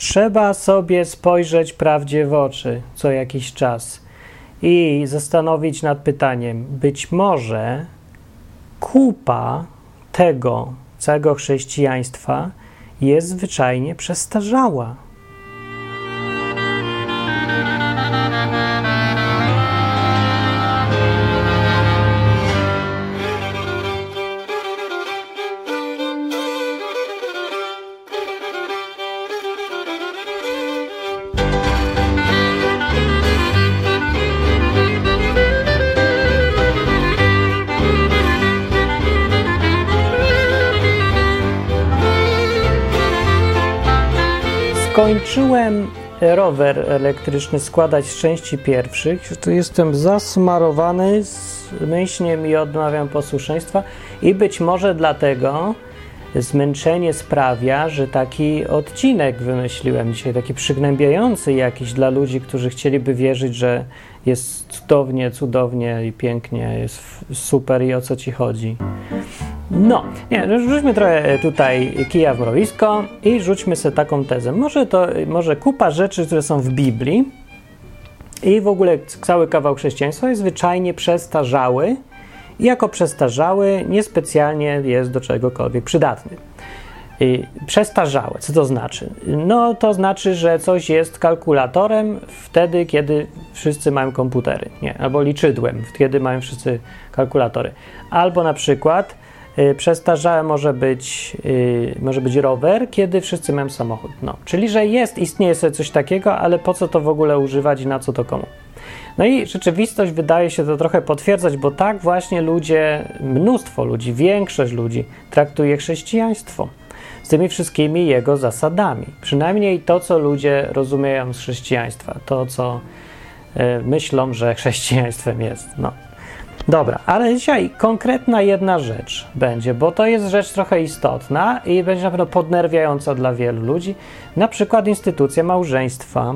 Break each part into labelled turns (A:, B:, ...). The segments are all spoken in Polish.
A: trzeba sobie spojrzeć prawdzie w oczy co jakiś czas i zastanowić nad pytaniem, być może kupa tego całego chrześcijaństwa jest zwyczajnie przestarzała. Rower elektryczny składać z części pierwszych. Tu jestem zasmarowany z myśliem i odmawiam posłuszeństwa i być może dlatego zmęczenie sprawia, że taki odcinek wymyśliłem dzisiaj, taki przygnębiający jakiś dla ludzi, którzy chcieliby wierzyć, że jest cudownie, cudownie i pięknie, jest super i o co ci chodzi. No, nie, no, rzućmy trochę tutaj kija w mrowisko i rzućmy sobie taką tezę. Może to, może kupa rzeczy, które są w Biblii i w ogóle cały kawał chrześcijaństwa jest zwyczajnie przestarzały i jako przestarzały niespecjalnie jest do czegokolwiek przydatny. Przestarzałe, co to znaczy? No, to znaczy, że coś jest kalkulatorem wtedy, kiedy wszyscy mają komputery, nie, albo liczydłem, kiedy mają wszyscy kalkulatory. Albo na przykład przestarzałe może być, y, może być rower, kiedy wszyscy mają samochód. No, czyli, że jest, istnieje sobie coś takiego, ale po co to w ogóle używać i na co to komu? No i rzeczywistość wydaje się to trochę potwierdzać, bo tak właśnie ludzie, mnóstwo ludzi, większość ludzi traktuje chrześcijaństwo z tymi wszystkimi jego zasadami. Przynajmniej to, co ludzie rozumieją z chrześcijaństwa, to, co y, myślą, że chrześcijaństwem jest. No. Dobra, ale dzisiaj konkretna jedna rzecz będzie, bo to jest rzecz trochę istotna i będzie na pewno podnerwiająca dla wielu ludzi. Na przykład instytucja małżeństwa,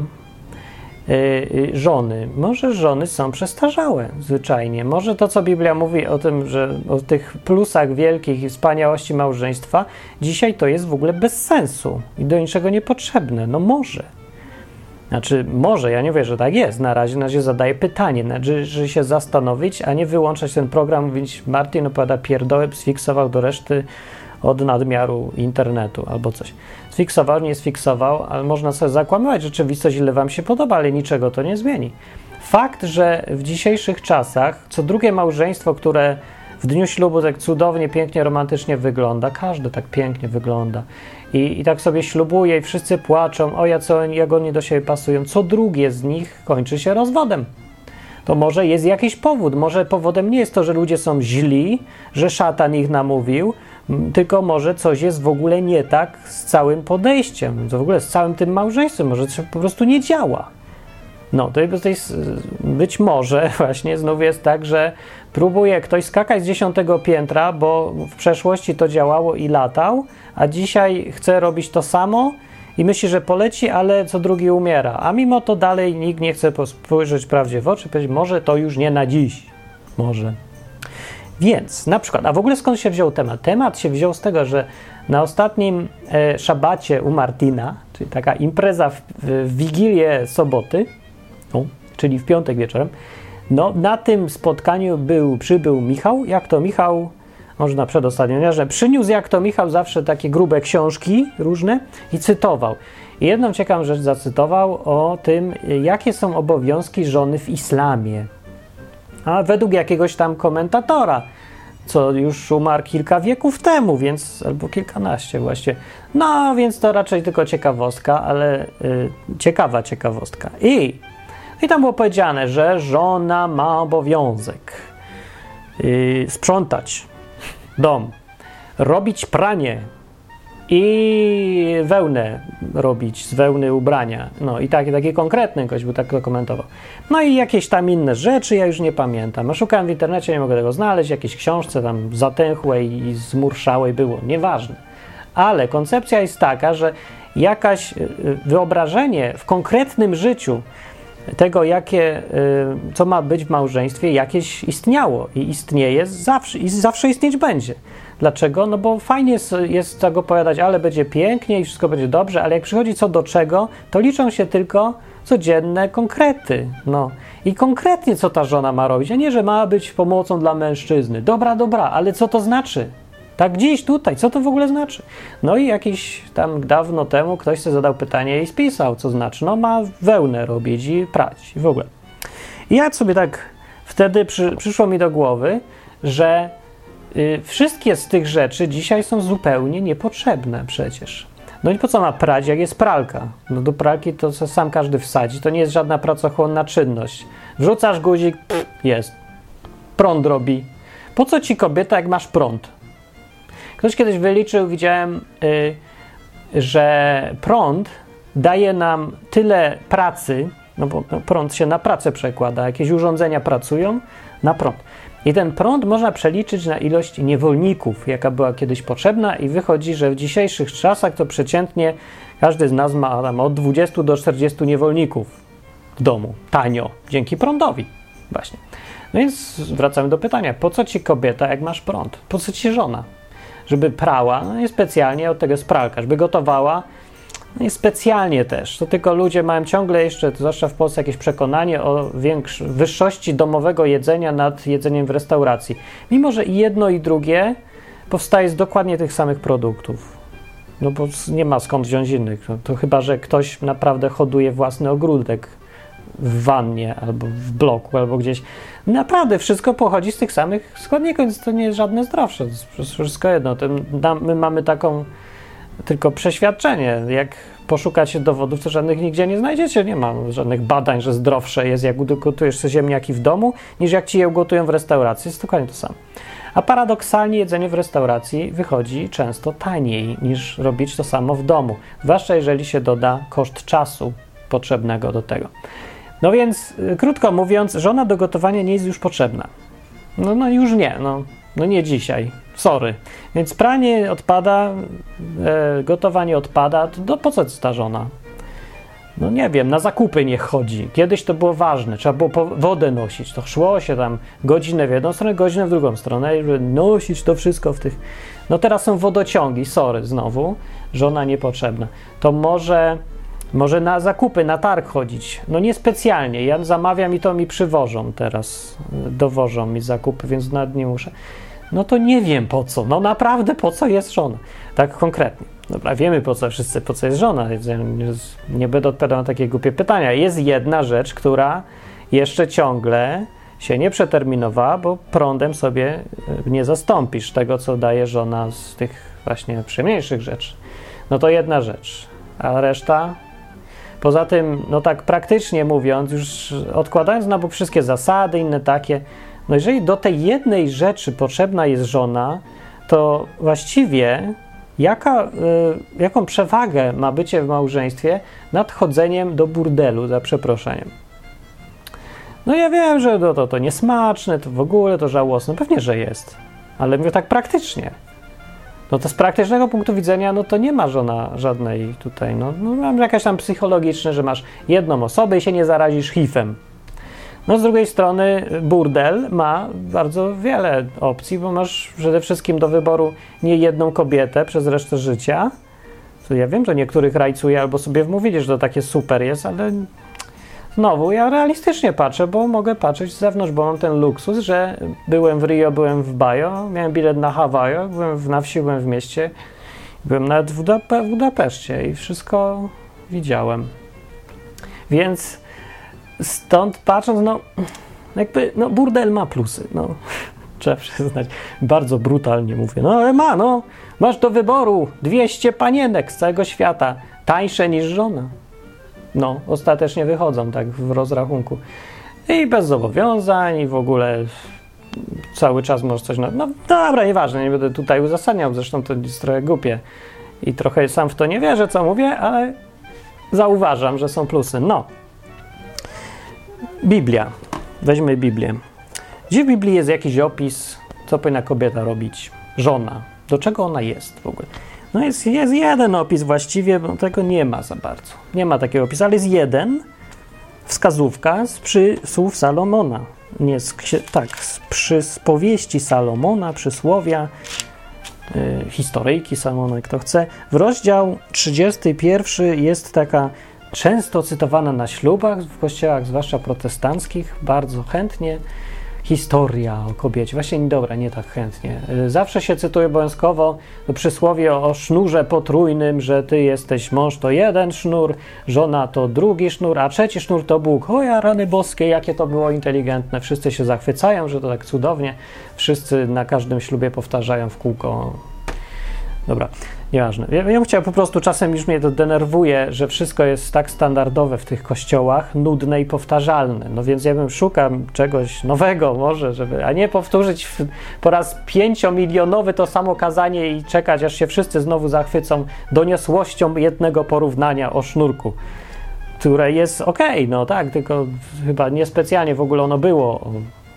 A: yy, żony. Może żony są przestarzałe zwyczajnie. Może to, co Biblia mówi o tym, że o tych plusach wielkich i wspaniałości małżeństwa, dzisiaj to jest w ogóle bez sensu i do niczego niepotrzebne. No może. Znaczy, może, ja nie wiem, że tak jest. Na razie, na razie zadaję pytanie, należy się zastanowić, a nie wyłączać ten program, mówić, Martin opowiada pierdoły, sfiksował do reszty od nadmiaru internetu albo coś. Sfiksował, nie sfiksował, ale można sobie zakłamywać rzeczywistość, ile wam się podoba, ale niczego to nie zmieni. Fakt, że w dzisiejszych czasach co drugie małżeństwo, które w dniu ślubu tak cudownie, pięknie, romantycznie wygląda, każde tak pięknie wygląda. I, i tak sobie ślubuje i wszyscy płaczą, o ja co, jak oni do siebie pasują, co drugie z nich kończy się rozwodem. To może jest jakiś powód. Może powodem nie jest to, że ludzie są źli, że szatan ich namówił, tylko może coś jest w ogóle nie tak z całym podejściem, w ogóle z całym tym małżeństwem, może coś po prostu nie działa. No, to jest, być może właśnie znów jest tak, że próbuje ktoś skakać z dziesiątego piętra, bo w przeszłości to działało i latał, a dzisiaj chce robić to samo i myśli, że poleci, ale co drugi umiera. A mimo to dalej nikt nie chce spojrzeć prawdzie w oczy, powiedzieć, może to już nie na dziś. Może. Więc na przykład, a w ogóle skąd się wziął temat? Temat się wziął z tego, że na ostatnim e, szabacie u Martina, czyli taka impreza w, w Wigilię soboty, czyli w piątek wieczorem, no na tym spotkaniu był, przybył Michał. Jak to Michał? Może na przedostatnim, że przyniósł jak to Michał zawsze takie grube książki różne i cytował. I jedną ciekawą rzecz zacytował o tym, jakie są obowiązki żony w islamie. A według jakiegoś tam komentatora, co już umarł kilka wieków temu, więc albo kilkanaście właśnie. No, więc to raczej tylko ciekawostka, ale y, ciekawa ciekawostka. I, I tam było powiedziane, że żona ma obowiązek y, sprzątać dom, robić pranie i wełnę robić, z wełny ubrania. No i takie, takie konkretne, ktoś by tak to komentował. No i jakieś tam inne rzeczy, ja już nie pamiętam. Szukałem w internecie, nie mogę tego znaleźć, jakieś książce tam zatęchłej i zmurszałej było, nieważne. Ale koncepcja jest taka, że jakaś y, y, wyobrażenie w konkretnym życiu tego, jakie, y, co ma być w małżeństwie, jakieś istniało i istnieje zawsze i zawsze istnieć będzie. Dlaczego? No bo fajnie jest, jest tak opowiadać, ale będzie pięknie i wszystko będzie dobrze, ale jak przychodzi co do czego, to liczą się tylko codzienne konkrety. No. I konkretnie co ta żona ma robić, a nie, że ma być pomocą dla mężczyzny. Dobra, dobra, ale co to znaczy? Tak dziś, tutaj, co to w ogóle znaczy? No i jakiś tam dawno temu ktoś sobie zadał pytanie i spisał, co znaczy. No ma wełnę robić i prać i w ogóle. I ja sobie tak wtedy przy, przyszło mi do głowy, że y, wszystkie z tych rzeczy dzisiaj są zupełnie niepotrzebne przecież. No i po co ma prać, jak jest pralka? No do pralki to sam każdy wsadzi, to nie jest żadna pracochłonna czynność. Wrzucasz guzik, pff, jest. Prąd robi. Po co ci kobieta, jak masz prąd? Ktoś kiedyś wyliczył, widziałem, y, że prąd daje nam tyle pracy, no bo no, prąd się na pracę przekłada, jakieś urządzenia pracują na prąd. I ten prąd można przeliczyć na ilość niewolników, jaka była kiedyś potrzebna, i wychodzi, że w dzisiejszych czasach to przeciętnie każdy z nas ma tam od 20 do 40 niewolników w domu, tanio, dzięki prądowi. Właśnie. No więc wracamy do pytania: po co ci kobieta, jak masz prąd? Po co ci żona? Żeby prała, no i specjalnie od tego jest pralka, żeby gotowała, no i specjalnie też. To tylko ludzie mają ciągle jeszcze, zwłaszcza w Polsce, jakieś przekonanie o większ- wyższości domowego jedzenia nad jedzeniem w restauracji. Mimo, że jedno i drugie powstaje z dokładnie tych samych produktów. No bo nie ma skąd wziąć innych. No, to chyba, że ktoś naprawdę hoduje własny ogródek w wannie, albo w bloku, albo gdzieś. Naprawdę wszystko pochodzi z tych samych składników, więc to nie jest żadne zdrowsze. To jest wszystko jedno. My mamy taką tylko przeświadczenie. Jak poszukacie dowodów, to żadnych nigdzie nie znajdziecie. Nie ma żadnych badań, że zdrowsze jest, jak ugotujesz sobie ziemniaki w domu, niż jak ci je ugotują w restauracji. Jest dokładnie to samo. A paradoksalnie jedzenie w restauracji wychodzi często taniej niż robić to samo w domu, zwłaszcza jeżeli się doda koszt czasu potrzebnego do tego. No więc, y, krótko mówiąc, żona do gotowania nie jest już potrzebna. No, no już nie, no, no nie dzisiaj. Sorry. Więc pranie odpada, e, gotowanie odpada, to do, po co ta żona? No nie wiem, na zakupy nie chodzi. Kiedyś to było ważne, trzeba było wodę nosić. To szło się tam godzinę w jedną stronę, godzinę w drugą stronę, żeby nosić to wszystko w tych. No teraz są wodociągi, sorry, znowu, żona niepotrzebna. To może, może na zakupy, na targ chodzić. No niespecjalnie. Ja zamawiam i to mi przywożą teraz, dowożą mi zakupy, więc nad nie muszę. No to nie wiem po co. No naprawdę po co jest żona? Tak konkretnie. Dobra, wiemy po co wszyscy, po co jest żona. Nie będę odpowiadał na takie głupie pytania. Jest jedna rzecz, która jeszcze ciągle się nie przeterminowała, bo prądem sobie nie zastąpisz tego, co daje żona z tych właśnie przyjemniejszych rzeczy. No to jedna rzecz. A reszta? Poza tym, no tak praktycznie mówiąc, już odkładając na bok wszystkie zasady, inne takie, no jeżeli do tej jednej rzeczy potrzebna jest żona, to właściwie jaka, y, jaką przewagę ma bycie w małżeństwie nad chodzeniem do burdelu, za przeproszeniem? No ja wiem, że to, to, to niesmaczne, to w ogóle to żałosne. Pewnie, że jest. Ale mówię tak praktycznie. No to z praktycznego punktu widzenia, no to nie ma żona żadnej tutaj, no, no mam jakieś tam psychologiczne, że masz jedną osobę i się nie zarazisz HIV-em. No z drugiej strony burdel ma bardzo wiele opcji, bo masz przede wszystkim do wyboru nie jedną kobietę przez resztę życia. To ja wiem, że niektórych rajcuje albo sobie wmówili, że to takie super jest, ale znowu ja realistycznie patrzę, bo mogę patrzeć z zewnątrz, bo mam ten luksus, że byłem w Rio, byłem w Bajo, miałem bilet na Hawaju, byłem w, na wsi, byłem w mieście, byłem nawet w, Budape w Budapeszcie i wszystko widziałem. Więc Stąd patrząc, no jakby, no burdel ma plusy, no. Trzeba przyznać, bardzo brutalnie mówię, no ale ma, no. Masz do wyboru 200 panienek z całego świata, tańsze niż żona. No, ostatecznie wychodzą tak w rozrachunku. I bez zobowiązań, i w ogóle cały czas możesz coś. No, no dobra, nieważne, nie będę tutaj uzasadniał, zresztą to jest trochę głupie. I trochę sam w to nie wierzę, co mówię, ale zauważam, że są plusy. No, Biblia. Weźmy Biblię. Gdzie w Biblii jest jakiś opis, co powinna kobieta robić? Żona. Do czego ona jest w ogóle? No jest, jest jeden opis właściwie, bo tego nie ma za bardzo. Nie ma takiego opisu, ale jest jeden, wskazówka z przysłów Salomona. Nie z, tak, z przyspowieści Salomona, przysłowia. y, historyjki Salmona, kto chce. W rozdział 31 jest taka często cytowana na ślubach w kościołach, zwłaszcza protestanckich, bardzo chętnie historia o kobiecie. Właśnie dobra, nie tak chętnie. Y, zawsze się cytuje obowiązkowo przysłowie o sznurze potrójnym, że ty jesteś mąż to jeden sznur, żona to drugi sznur, a trzeci sznur to Bóg. O ja rany boskie, jakie to było inteligentne. Wszyscy się zachwycają, że to tak cudownie. Wszyscy na każdym ślubie powtarzają w kółko. Dobra, Nieważne. Ja, ja bym chciał po prostu, czasem już mnie to denerwuje, że wszystko jest tak standardowe w tych kościołach, nudne i powtarzalne. No więc ja bym szukam czegoś nowego może, żeby, a nie powtórzyć w, po raz pięciomilionowy to samo kazanie i czekać, aż się wszyscy znowu zachwycą doniosłością jednego porównania o sznurku które jest ok, no tak, tylko chyba niespecjalnie w ogóle ono było o,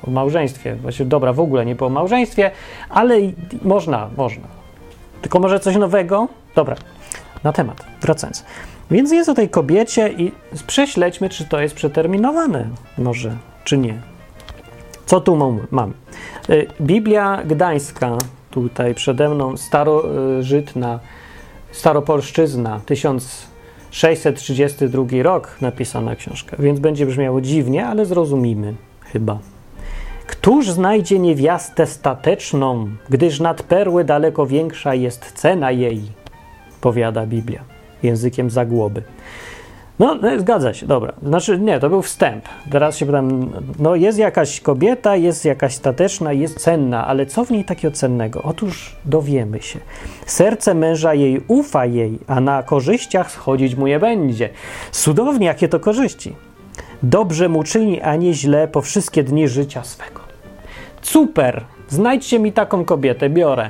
A: o małżeństwie. Właściwie dobra, w ogóle nie było o małżeństwie, ale można, można. Tylko może coś nowego? Dobra, na temat, wracając. Więc jest o tej kobiecie i prześledźmy, czy to jest przeterminowane, może, czy nie. Co tu mam? Y, Biblia Gdańska, tutaj przede mną, starożytna, staropolszczyzna, 1632 rok napisana książka, więc będzie brzmiało dziwnie, ale zrozumimy chyba. Któż znajdzie niewiastę stateczną, gdyż nad perły daleko większa jest cena jej, powiada Biblia językiem zagłoby. No, no, zgadza się, dobra. Znaczy, nie, to był wstęp. Teraz się pytam, no jest jakaś kobieta, jest jakaś stateczna, jest cenna, ale co w niej takiego cennego? Otóż dowiemy się. Serce męża jej ufa jej, a na korzyściach schodzić mu nie będzie. Cudownie, jakie to korzyści. Dobrze mu czyni, a nie źle po wszystkie dni życia swego. Super! Znajdźcie mi taką kobietę, biorę.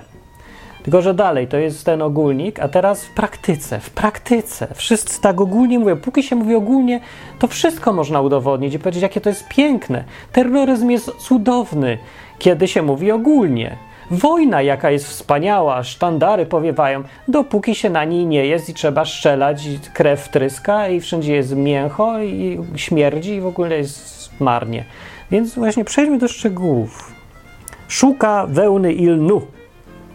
A: Tylko, że dalej to jest ten ogólnik, a teraz w praktyce, w praktyce. Wszyscy tak ogólnie mówią. Póki się mówi ogólnie, to wszystko można udowodnić i powiedzieć, jakie to jest piękne. Terroryzm jest cudowny, kiedy się mówi ogólnie. Wojna, jaka jest wspaniała, sztandary powiewają, dopóki się na niej nie jest i trzeba strzelać, i krew tryska i wszędzie jest mięcho i śmierdzi i w ogóle jest marnie. Więc właśnie przejdźmy do szczegółów. Szuka wełny i lnu,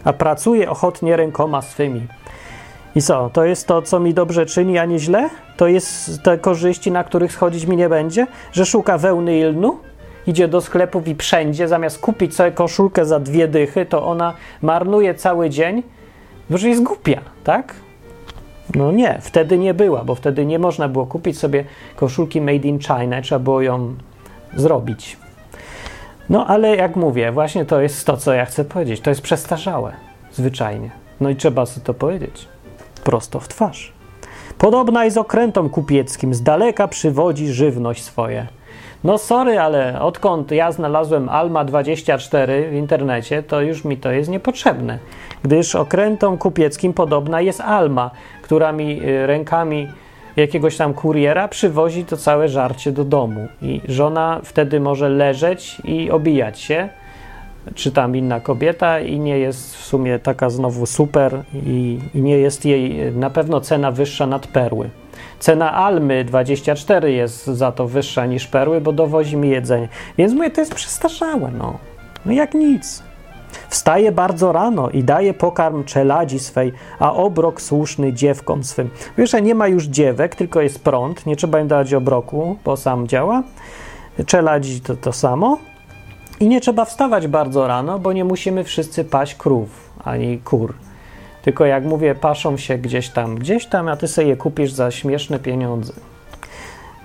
A: a pracuje ochotnie rękoma swymi. I co? To jest to, co mi dobrze czyni, a nie źle? To jest te korzyści, na których schodzić mi nie będzie? Że szuka wełny i lnu? Idzie do sklepów i wszędzie, zamiast kupić sobie koszulkę za dwie dychy, to ona marnuje cały dzień, bo że jest głupia, tak? No nie, wtedy nie była, bo wtedy nie można było kupić sobie koszulki made in China, trzeba było ją zrobić. No ale jak mówię, właśnie to jest to, co ja chcę powiedzieć. To jest przestarzałe, zwyczajnie. No i trzeba sobie to powiedzieć. Prosto w twarz. Podobna jest okrętom kupieckim, z daleka przywodzi żywność swoje. No sorry, ale odkąd ja znalazłem Alma 24 w internecie, to już mi to jest niepotrzebne, gdyż okrętom kupieckim podobna jest Alma, która mi y, rękami jakiegoś tam kuriera przywozi to całe żarcie do domu i żona wtedy może leżeć i obijać się, czy tam inna kobieta i nie jest w sumie taka znowu super i, i nie jest jej na pewno cena wyższa nad perły. Cena Almy 24 jest za to wyższa niż perły, bo dowozi mi jedzenie. Więc mówię, to jest przestarzałe, no. No jak nic. Wstaje bardzo rano i daje pokarm czeladzi swej, a obrok słuszny dziewkom swym. Wiesz, że nie ma już dziewek, tylko jest prąd, nie trzeba im dawać obroku, bo sam działa. Czeladzi to to samo. I nie trzeba wstawać bardzo rano, bo nie musimy wszyscy paść krów ani kur. Tylko jak mówię, paszą się gdzieś tam, gdzieś tam, a ty sobie je kupisz za śmieszne pieniądze.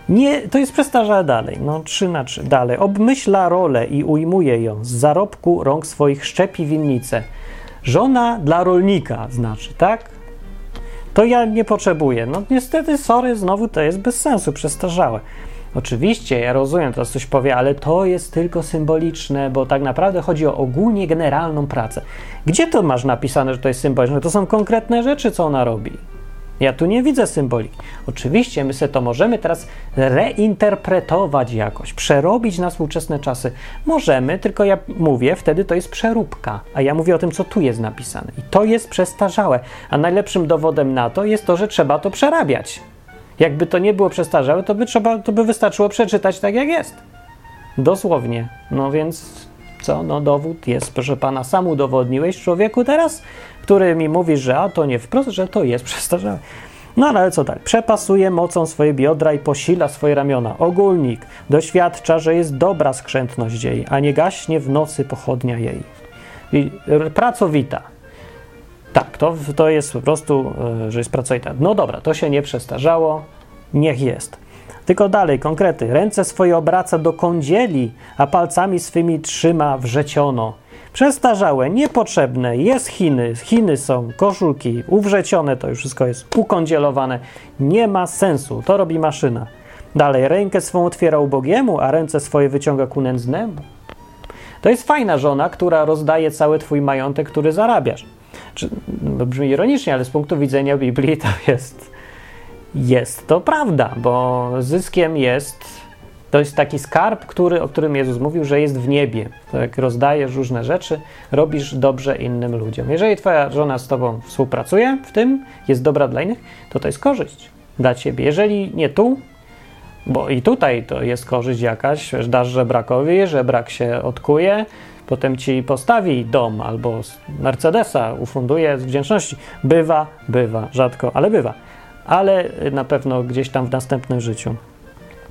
A: Nie, to jest przestarzałe dalej, no 3 na 3, dalej. Obmyśla rolę i ujmuje ją, z zarobku rąk swoich szczepi winnicę. Żona dla rolnika, znaczy, tak? To ja nie potrzebuję. No niestety, sorry, znowu to jest bez sensu, przestarzałe. Oczywiście, ja rozumiem, teraz coś powie, ale to jest tylko symboliczne, bo tak naprawdę chodzi o ogólnie generalną pracę. Gdzie to masz napisane, że to jest symboliczne? To są konkretne rzeczy, co ona robi. Ja tu nie widzę symboliki. Oczywiście my sobie to możemy teraz reinterpretować jakoś, przerobić na współczesne czasy. Możemy, tylko ja mówię, wtedy to jest przeróbka, a ja mówię o tym, co tu jest napisane. I to jest przestarzałe. A najlepszym dowodem na to jest to, że trzeba to przerabiać. Jakby to nie było przestarzałe, to by, trzeba, to by wystarczyło przeczytać tak, jak jest. Dosłownie. No więc Co? No dowód jest, proszę pana, sam udowodniłeś człowieku teraz, który mi mówi, że a to nie wprost, że to jest przestarzałe. No ale co tak? Przepasuje mocą swoje biodra i posila swoje ramiona. Ogólnik doświadcza, że jest dobra skrzętność jej, a nie gaśnie w nocy pochodnia jej. I pracowita. Tak, to, to jest po prostu, e, że jest pracowita. No dobra, to się nie przestarzało, niech jest. Tylko dalej, konkrety. Ręce swoje obraca do kądzieli, a palcami swymi trzyma wrzeciono. Przestarzałe, niepotrzebne, jest Chiny, Chiny są, koszulki, uwrzecione, to już wszystko jest ukądzielowane. Nie ma sensu, to robi maszyna. Dalej, rękę swą otwiera ubogiemu, a ręce swoje wyciąga ku nędznemu. To jest fajna żona, która rozdaje cały twój majątek, który zarabiasz. Czy, no, brzmi ironicznie, ale z punktu widzenia Biblii to jest, jest to prawda, bo zyskiem jest to jest taki skarb, który, o którym Jezus mówił, że jest w niebie. To jak rozdajesz różne rzeczy, robisz dobrze innym ludziom. Jeżeli twoja żona z tobą współpracuje w tym, jest dobra dla innych, to to jest korzyść dla ciebie. Jeżeli nie tu, bo i tutaj to jest korzyść jakaś, dasz żebrakowi, żebrak się odkuje, potem ci postawi dom albo Mercedesa ufunduje z wdzięczności. Bywa, bywa, rzadko, ale bywa. Ale na pewno gdzieś tam w następnym życiu.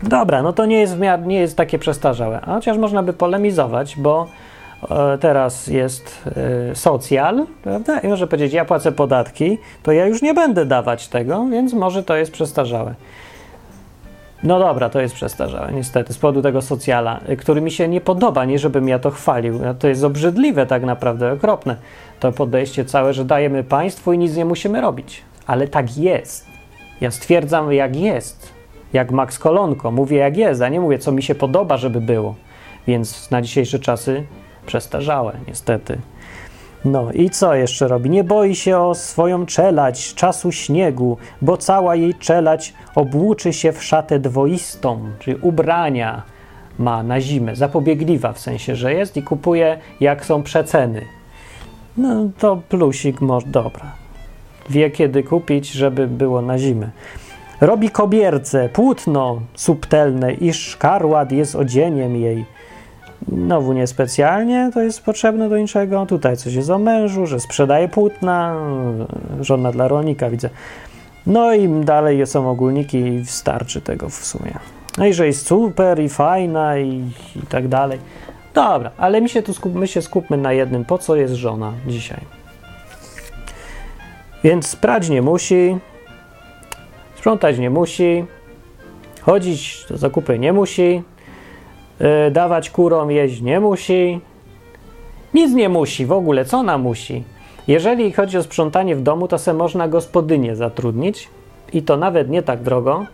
A: Dobra, no to nie jest, miar, nie jest takie przestarzałe. A chociaż można by polemizować, bo e, teraz jest e, socjal, prawda? I może powiedzieć, ja płacę podatki, to ja już nie będę dawać tego, więc może to jest przestarzałe. No dobra, to jest przestarzałe, niestety, z powodu tego socjala, y, który mi się nie podoba, nie żebym ja to chwalił. To jest obrzydliwe tak naprawdę, okropne. To podejście całe, że dajemy państwu i nic nie musimy robić. Ale tak jest. Ja stwierdzam, jak jest. Jak Max Kolonko. Mówię, jak jest, a nie mówię, co mi się podoba, żeby było. Więc na dzisiejsze czasy przestarzałe, niestety. No i co jeszcze robi? Nie boi się o swoją czelać czasu śniegu, bo cała jej czelać obłuczy się w szatę dwoistą, czyli ubrania ma na zimę, zapobiegliwa w sensie, że jest i kupuje jak są przeceny. No to plusik może, dobra. Wie kiedy kupić, żeby było na zimę. Robi kobierce, płótno subtelne i szkarłat jest odzieniem jej Znowu niespecjalnie to jest potrzebne do niczego. Tutaj coś jest o mężu, że sprzedaje płótna, żona dla rolnika, widzę. No i dalej są ogólniki i starczy tego w sumie. No i że jest super i fajna i, i tak dalej. Dobra, ale my się tu skup, my się skupmy na jednym. Po co jest żona dzisiaj? Więc prać nie musi, sprzątać nie musi, chodzić do zakupy nie musi, yy, dawać kurom jeść nie musi. Nic nie musi w ogóle, co ona musi? Jeżeli chodzi o sprzątanie w domu, to se można gospodynię zatrudnić i to nawet nie tak drogo,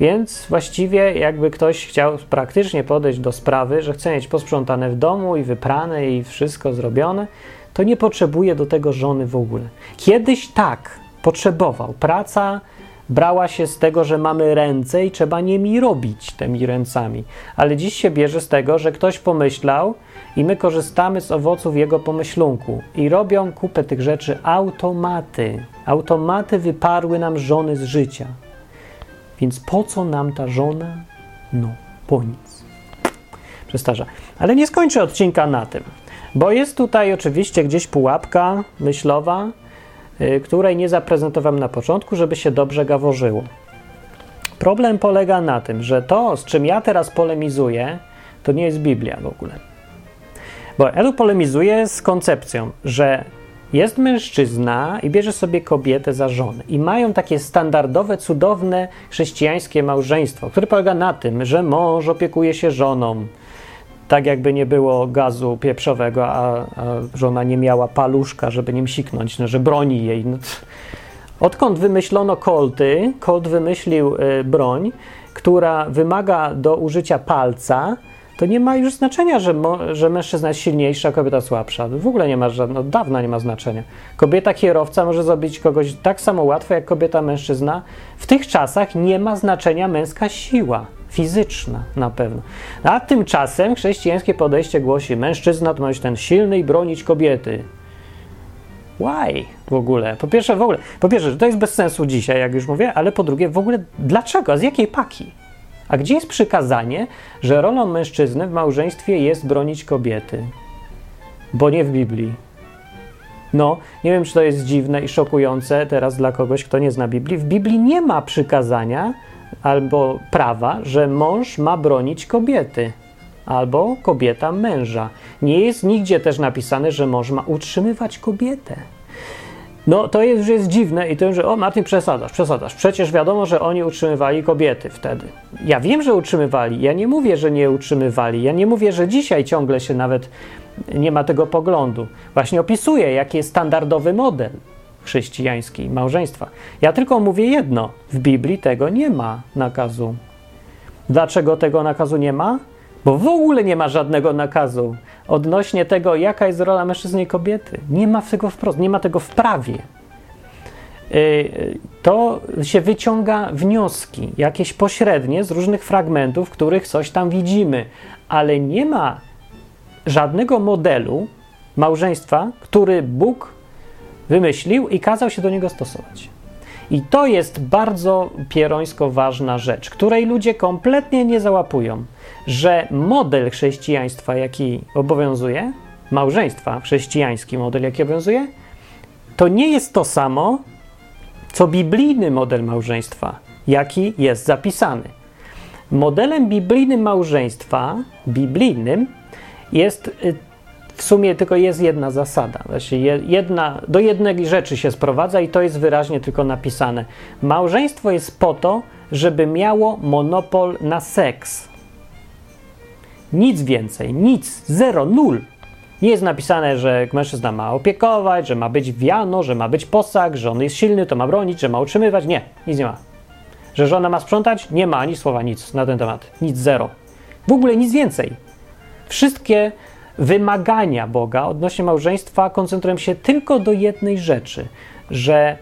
A: więc właściwie jakby ktoś chciał praktycznie podejść do sprawy, że chce mieć posprzątane w domu i wyprane i wszystko zrobione, to nie potrzebuje do tego żony w ogóle. Kiedyś tak potrzebował. Praca brała się z tego, że mamy ręce i trzeba nimi robić tymi ręcami. Ale dziś się bierze z tego, że ktoś pomyślał i my korzystamy z owoców jego pomyślunku. I robią kupę tych rzeczy automaty. Automaty wyparły nam żony z życia. Więc po co nam ta żona? No, po nic. Przestarza. Ale nie skończę odcinka na tym, bo jest tutaj oczywiście gdzieś pułapka myślowa, której nie zaprezentowałem na początku, żeby się dobrze gaworzyło. Problem polega na tym, że to, z czym ja teraz polemizuję, to nie jest Biblia w ogóle. Bo ja tu polemizuję z koncepcją, że jest mężczyzna i bierze sobie kobietę za żonę. I mają takie standardowe, cudowne chrześcijańskie małżeństwo, które polega na tym, że mąż opiekuje się żoną, tak jakby nie było gazu pieprzowego, a, a żona nie miała paluszka, żeby nim siknąć, no, że broni jej. No, odkąd wymyślono kolty, Colt wymyślił y, broń, która wymaga do użycia palca, to nie ma już znaczenia, że, że mężczyzna jest silniejszy, a kobieta słabsza. W ogóle nie ma żadnego, od dawna nie ma znaczenia. Kobieta kierowca może zabić kogoś tak samo łatwo jak kobieta mężczyzna. W tych czasach nie ma znaczenia męska siła fizyczna na pewno. A tymczasem chrześcijańskie podejście głosi, mężczyzna to ma być ten silny i bronić kobiety. Why w ogóle? Po pierwsze, w ogóle, po pierwsze, że to jest bez sensu dzisiaj, jak już mówię, ale po drugie, w ogóle dlaczego? Z jakiej paki? A gdzie jest przykazanie, że rolą mężczyzny w małżeństwie jest bronić kobiety? bo nie w Biblii. No, nie wiem, czy to jest dziwne i szokujące teraz dla kogoś, kto nie zna Biblii. W Biblii nie ma przykazania albo prawa, że mąż ma bronić kobiety albo kobieta męża. Nie jest nigdzie też napisane, że mąż ma utrzymywać kobietę. No to że jest dziwne i to, że o Martin przesadzasz, przesadzasz. Przecież wiadomo, że oni utrzymywali kobiety wtedy. Ja wiem, że utrzymywali. Ja nie mówię, że nie utrzymywali. Ja nie mówię, że dzisiaj ciągle się nawet nie ma tego poglądu. Właśnie opisuję, jaki jest standardowy model chrześcijański małżeństwa. Ja tylko mówię jedno: w Biblii tego nie ma nakazu. Dlaczego tego nakazu nie ma? Bo w ogóle nie ma żadnego nakazu odnośnie tego, jaka jest rola mężczyzny i kobiety. Nie ma tego wprost, nie ma tego w prawie. Y, to się wyciąga wnioski, jakieś pośrednie z różnych fragmentów, w których coś tam widzimy, ale nie ma żadnego modelu małżeństwa, który Bóg wymyślił i kazał się do niego stosować. I to jest bardzo pierońsko ważna rzecz, której ludzie kompletnie nie załapują, że model chrześcijaństwa, jaki obowiązuje, małżeństwa, chrześcijański model, jaki obowiązuje, to nie jest to samo, co biblijny model małżeństwa, jaki jest zapisany. Modelem biblijnym małżeństwa, biblijnym, jest y, w sumie tylko jest jedna zasada. Właśnie jedna, do jednej rzeczy się sprowadza i to jest wyraźnie tylko napisane. Małżeństwo jest po to, żeby miało monopol na seks. Nic więcej, nic, zero, nul. Nie jest napisane, że mężczyzna ma opiekować, że ma być wiano, że ma być posag, że on jest silny, to ma bronić, że ma utrzymywać. Nie, nic nie ma. Że żona ma sprzątać? Nie ma ani słowa nic na ten temat. Nic, zero. W ogóle nic więcej. Wszystkie wymagania Boga odnośnie małżeństwa koncentrują się tylko do jednej rzeczy, że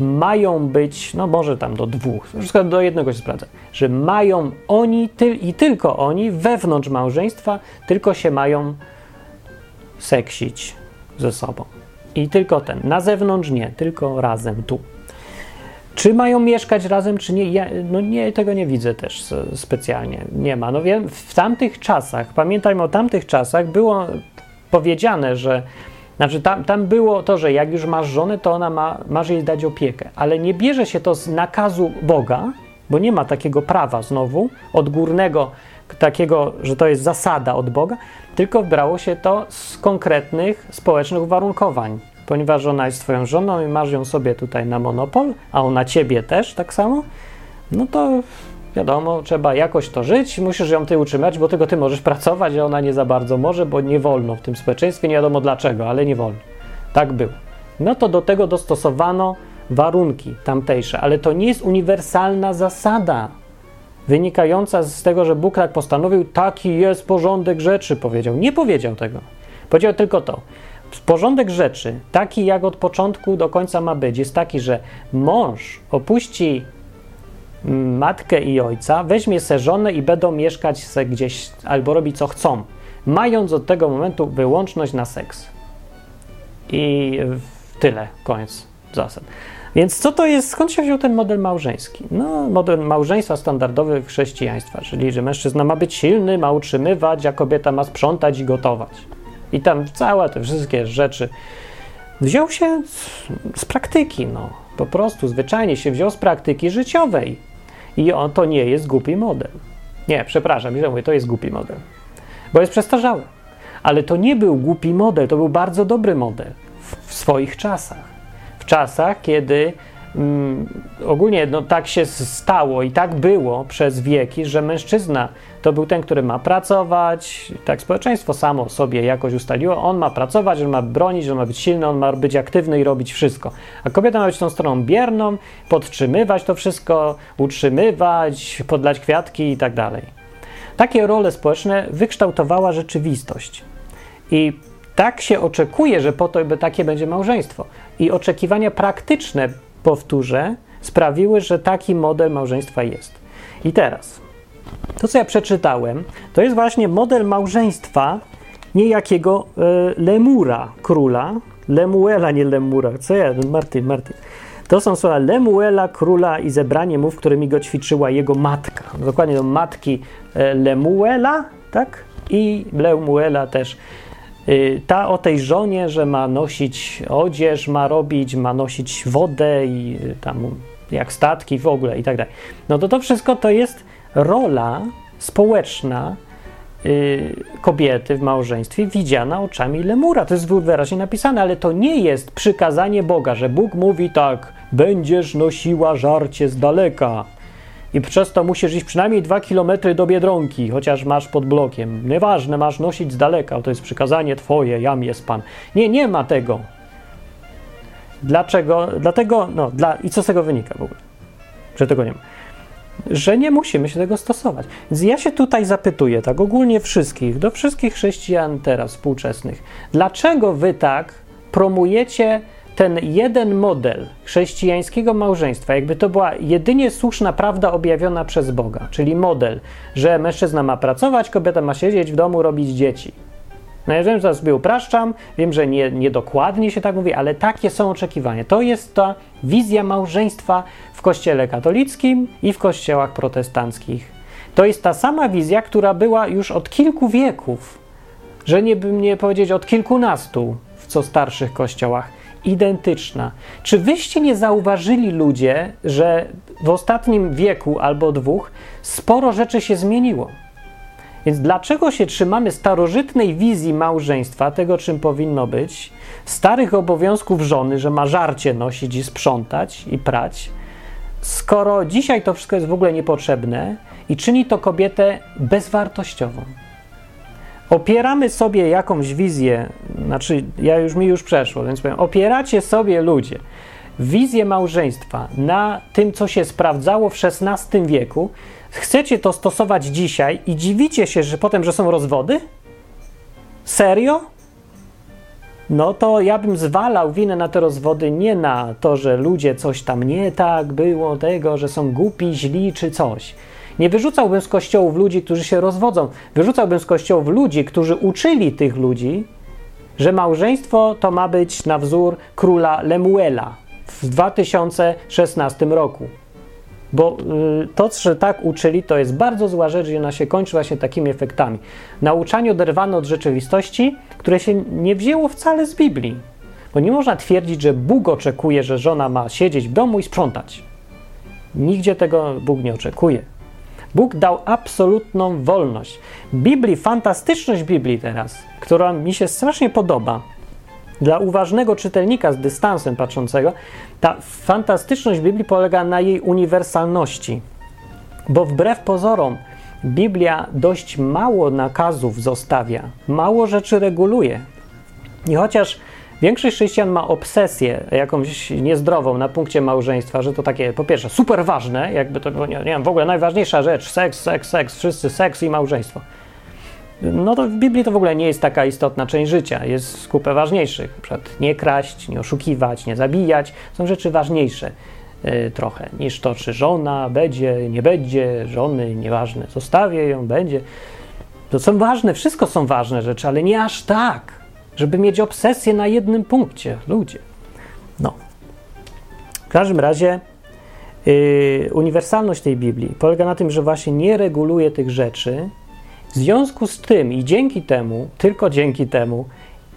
A: mają być, no może tam do dwóch, wszystko do jednego się sprawdza, że mają oni ty, i tylko oni wewnątrz małżeństwa tylko się mają seksić ze sobą. I tylko ten. Na zewnątrz nie, tylko razem tu. Czy mają mieszkać razem, czy nie? Ja, no nie, tego nie widzę też specjalnie. Nie ma. No wiem, w tamtych czasach, pamiętajmy o tamtych czasach, było powiedziane, że znaczy tam, tam było to, że jak już masz żonę, to ona ma, masz jej dać opiekę, ale nie bierze się to z nakazu Boga, bo nie ma takiego prawa znowu odgórnego, takiego, że to jest zasada od Boga, tylko brało się to z konkretnych społecznych uwarunkowań ponieważ ona jest twoją żoną i masz ją sobie tutaj na monopol, a ona ciebie też tak samo, no to wiadomo, trzeba jakoś to żyć, musisz ją ty utrzymać, bo tylko ty możesz pracować, a ona nie za bardzo może, bo nie wolno w tym społeczeństwie, nie wiadomo dlaczego, ale nie wolno. Tak było. No to do tego dostosowano warunki tamtejsze, ale to nie jest uniwersalna zasada wynikająca z tego, że Bóg tak postanowił, taki jest porządek rzeczy, powiedział. Nie powiedział tego. Powiedział tylko to. Porządek rzeczy, taki jak od początku do końca ma być, jest taki, że mąż opuści matkę i ojca, weźmie se żonę i będą mieszkać se gdzieś albo robić co chcą, mając od tego momentu wyłączność na seks. I tyle, koniec zasad. Więc co to jest, skąd się wziął ten model małżeński? No, model małżeństwa standardowy chrześcijaństwa, czyli że mężczyzna ma być silny, ma utrzymywać, a kobieta ma sprzątać i gotować. I tam całe te wszystkie rzeczy wziął się z, z praktyki, no. Po prostu zwyczajnie się wziął z praktyki życiowej. I on to nie jest głupi model. Nie, przepraszam, źle mówię, to jest głupi model. Bo jest przestarzały. Ale to nie był głupi model, to był bardzo dobry model w, w swoich czasach. W czasach, kiedy mm, ogólnie no, tak się stało i tak było przez wieki, że mężczyzna to był ten, który ma pracować, tak społeczeństwo samo sobie jakoś ustaliło, on ma pracować, on ma bronić, on ma być silny, on ma być aktywny i robić wszystko. A kobieta ma być tą stroną bierną, podtrzymywać to wszystko, utrzymywać, podlać kwiatki i tak dalej. Takie role społeczne wykształtowała rzeczywistość. I tak się oczekuje, że po to takie będzie małżeństwo. I oczekiwania praktyczne, powtórzę, sprawiły, że taki model małżeństwa jest. I teraz to, co ja przeczytałem, to jest właśnie model małżeństwa niejakiego e, Lemura, króla. Lemuela, nie Lemura. Co ja? Martin, Martin. To są słowa Lemuela, króla i zebranie mów, którymi go ćwiczyła jego matka. Dokładnie do matki e, Lemuela, tak? I Lemuela też Y, ta o tej żonie, że ma nosić odzież, ma robić, ma nosić wodę i y, tam jak statki w ogóle i tak dalej. No to to wszystko to jest rola społeczna y, kobiety w małżeństwie widziana oczami lemura. To jest wyraźnie napisane, ale to nie jest przykazanie Boga, że Bóg mówi tak, będziesz nosiła żarcie z daleka i przez to musisz iść przynajmniej dwa kilometry do Biedronki, chociaż masz pod blokiem. Nieważne, masz nosić z daleka, to jest przykazanie twoje, jam jest Pan. Nie, nie ma tego. Dlaczego? Dlatego, no, dla, i co z tego wynika w ogóle? Że tego nie ma. Że nie musimy się tego stosować. Więc ja się tutaj zapytuję, tak ogólnie wszystkich, do wszystkich chrześcijan teraz współczesnych, dlaczego wy tak promujecie ten jeden model chrześcijańskiego małżeństwa, jakby to była jedynie słuszna prawda objawiona przez Boga, czyli model, że mężczyzna ma pracować, kobieta ma siedzieć w domu, robić dzieci. No ja wiem, że sobie upraszczam, wiem, że nie, niedokładnie się tak mówi, ale takie są oczekiwania. To jest ta wizja małżeństwa w kościele katolickim i w kościołach protestanckich. To jest ta sama wizja, która była już od kilku wieków, że nie bym nie powiedzieć od kilkunastu w co starszych kościołach identyczna. Czy wyście nie zauważyli ludzie, że w ostatnim wieku albo dwóch sporo rzeczy się zmieniło? Więc dlaczego się trzymamy starożytnej wizji małżeństwa, tego czym powinno być, starych obowiązków żony, że ma żarcie nosić i sprzątać i prać, skoro dzisiaj to wszystko jest w ogóle niepotrzebne i czyni to kobietę bezwartościową? Opieramy sobie jakąś wizję, znaczy ja już mi już przeszło, więc powiem, opieracie sobie ludzie wizję małżeństwa na tym, co się sprawdzało w XVI wieku, chcecie to stosować dzisiaj i dziwicie się, że potem, że są rozwody? Serio? No to ja bym zwalał winę na te rozwody nie na to, że ludzie coś tam nie tak było, tego, że są głupi, źli czy coś nie wyrzucałbym z kościołów ludzi, którzy się rozwodzą. Wyrzucałbym z kościołów ludzi, którzy uczyli tych ludzi, że małżeństwo to ma być na wzór króla Lemuela w 2016 roku. Bo y, to, że tak uczyli, to jest bardzo zła rzecz i ona się kończy właśnie takimi efektami. Nauczanie oderwane od rzeczywistości, które się nie wzięło wcale z Biblii. Bo nie można twierdzić, że Bóg oczekuje, że żona ma siedzieć w domu i sprzątać. Nigdzie tego Bóg nie oczekuje. Bóg dał absolutną wolność. Biblii, fantastyczność Biblii teraz, która mi się strasznie podoba, dla uważnego czytelnika z dystansem patrzącego, ta fantastyczność Biblii polega na jej uniwersalności. Bo wbrew pozorom, Biblia dość mało nakazów zostawia, mało rzeczy reguluje. I chociaż Większość chrześcijan ma obsesję jakąś niezdrową na punkcie małżeństwa, że to takie po pierwsze super ważne, jakby to było, nie, nie wiem, w ogóle najważniejsza rzecz, seks, seks, seks, wszyscy seks i małżeństwo. No to w Biblii to w ogóle nie jest taka istotna część życia, jest kupę ważniejszych, na przykład nie kraść, nie oszukiwać, nie zabijać, są rzeczy ważniejsze y, trochę niż to, czy żona będzie, nie będzie, żony, nieważne, zostawię ją, będzie. To są ważne, wszystko są ważne rzeczy, ale nie aż tak żeby mieć obsesję na jednym punkcie, ludzie. No. W każdym razie yy, uniwersalność tej Biblii polega na tym, że właśnie nie reguluje tych rzeczy. W związku z tym i dzięki temu, tylko dzięki temu,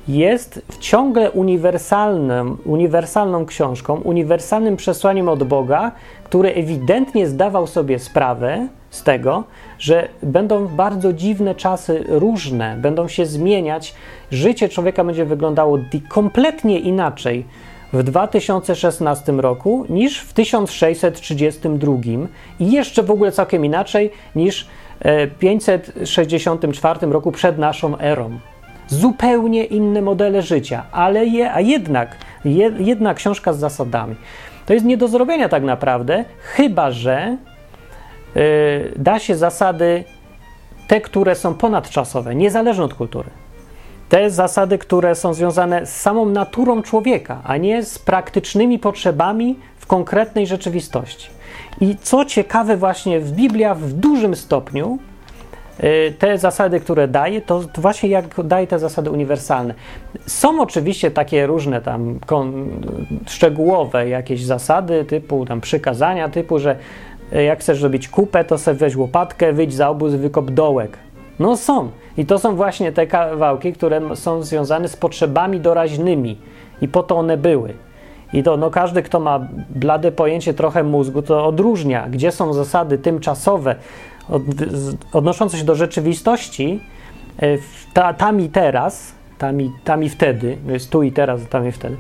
A: jest ciągle uniwersalnym, uniwersalną książką, uniwersalnym przesłaniem od Boga, który ewidentnie zdawał sobie sprawę z tego, że będą bardzo dziwne czasy, różne, będą się zmieniać. Życie człowieka będzie wyglądało kompletnie inaczej w 2016 roku niż w 1632 i jeszcze w ogóle całkiem inaczej niż w 564 roku przed naszą erą. Zupełnie inne modele życia, ale je, a jednak jedna książka z zasadami. To jest nie do zrobienia tak naprawdę, chyba że da się zasady, te, które są ponadczasowe, niezależne od kultury. Te zasady, które są związane z samą naturą człowieka, a nie z praktycznymi potrzebami w konkretnej rzeczywistości. I co ciekawe, właśnie w Biblia w dużym stopniu y, te zasady, które daje, to właśnie jak daje te zasady uniwersalne. Są oczywiście takie różne tam szczegółowe jakieś zasady, typu tam przykazania, typu, że jak chcesz zrobić kupę, to sobie weź łopatkę, wyjdź za obóz, wykop dołek. No są. I to są właśnie te kawałki, które są związane z potrzebami doraźnymi. I po to one były. I to no, każdy, kto ma blade pojęcie trochę mózgu, to odróżnia, gdzie są zasady tymczasowe od, odnoszące się do rzeczywistości, e, ta, tam i teraz, tam i, tam i wtedy, jest tu i teraz, tam i wtedy.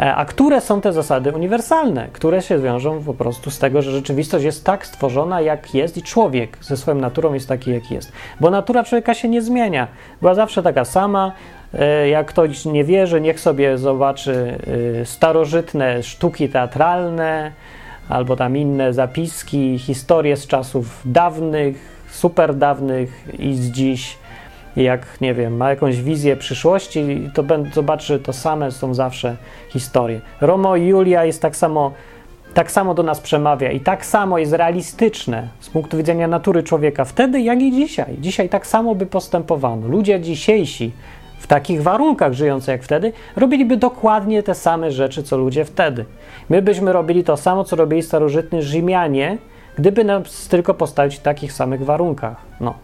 A: E, a które są te zasady uniwersalne, które się wiążą po prostu z tego, że rzeczywistość jest tak stworzona, jak jest i człowiek ze swoją naturą jest taki, jak jest. Bo natura człowieka się nie zmienia. Była zawsze taka sama, E, jak ktoś nie wierzy, niech sobie zobaczy e, starożytne sztuki teatralne albo tam inne zapiski, historie z czasów dawnych, super dawnych i z dziś. Jak nie wiem, ma jakąś wizję przyszłości, to zobaczy to same, są zawsze historie. Romo i Julia jest tak samo, tak samo do nas przemawia i tak samo jest realistyczne z punktu widzenia natury człowieka wtedy, jak i dzisiaj. Dzisiaj tak samo by postępowano. Ludzie dzisiejsi w takich warunkach żyjący jak wtedy, robiliby dokładnie te same rzeczy, co ludzie wtedy. My byśmy robili to samo, co robili starożytni Rzymianie, gdyby nas tylko postawić w takich samych warunkach. No.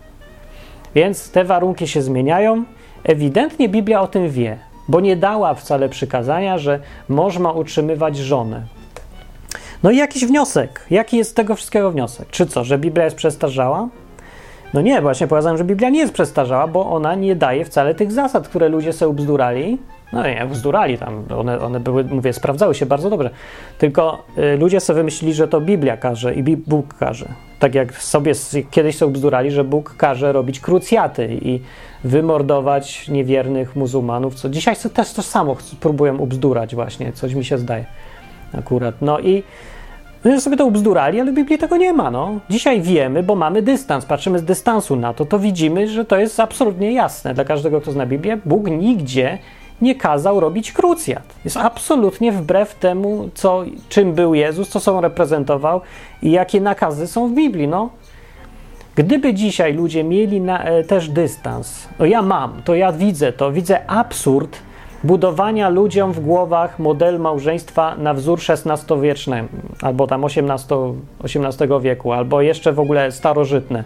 A: Więc te warunki się zmieniają. Ewidentnie Biblia o tym wie, bo nie dała wcale przykazania, że można utrzymywać żonę. No i jakiś wniosek. Jaki jest z tego wszystkiego wniosek? Czy co, że Biblia jest przestarzała? No nie, właśnie pokazałem, że Biblia nie jest przestarzała, bo ona nie daje wcale tych zasad, które ludzie sobie ubzdurali. No nie, bzdurali tam, one, one były, mówię, sprawdzały się bardzo dobrze. Tylko y, ludzie sobie wymyślili, że to Biblia każe i Bóg każe. Tak jak sobie kiedyś sobie bzdurali, że Bóg każe robić krucjaty i wymordować niewiernych muzułmanów, co dzisiaj też to samo próbują ubzdurać właśnie, coś mi się zdaje akurat. No i no sobie to ubzdurali, ale w Biblii tego nie ma. No. Dzisiaj wiemy, bo mamy dystans, patrzymy z dystansu na to, to widzimy, że to jest absolutnie jasne dla każdego, kto zna Biblię. Bóg nigdzie nie kazał robić krucjat. Jest absolutnie wbrew temu, co, czym był Jezus, co są reprezentował i jakie nakazy są w Biblii. No. Gdyby dzisiaj ludzie mieli na, e, też dystans, no ja mam, to ja widzę to, widzę absurd budowania ludziom w głowach model małżeństwa na wzór XVI-wieczny, albo tam XVIII, XVIII wieku, albo jeszcze w ogóle starożytne.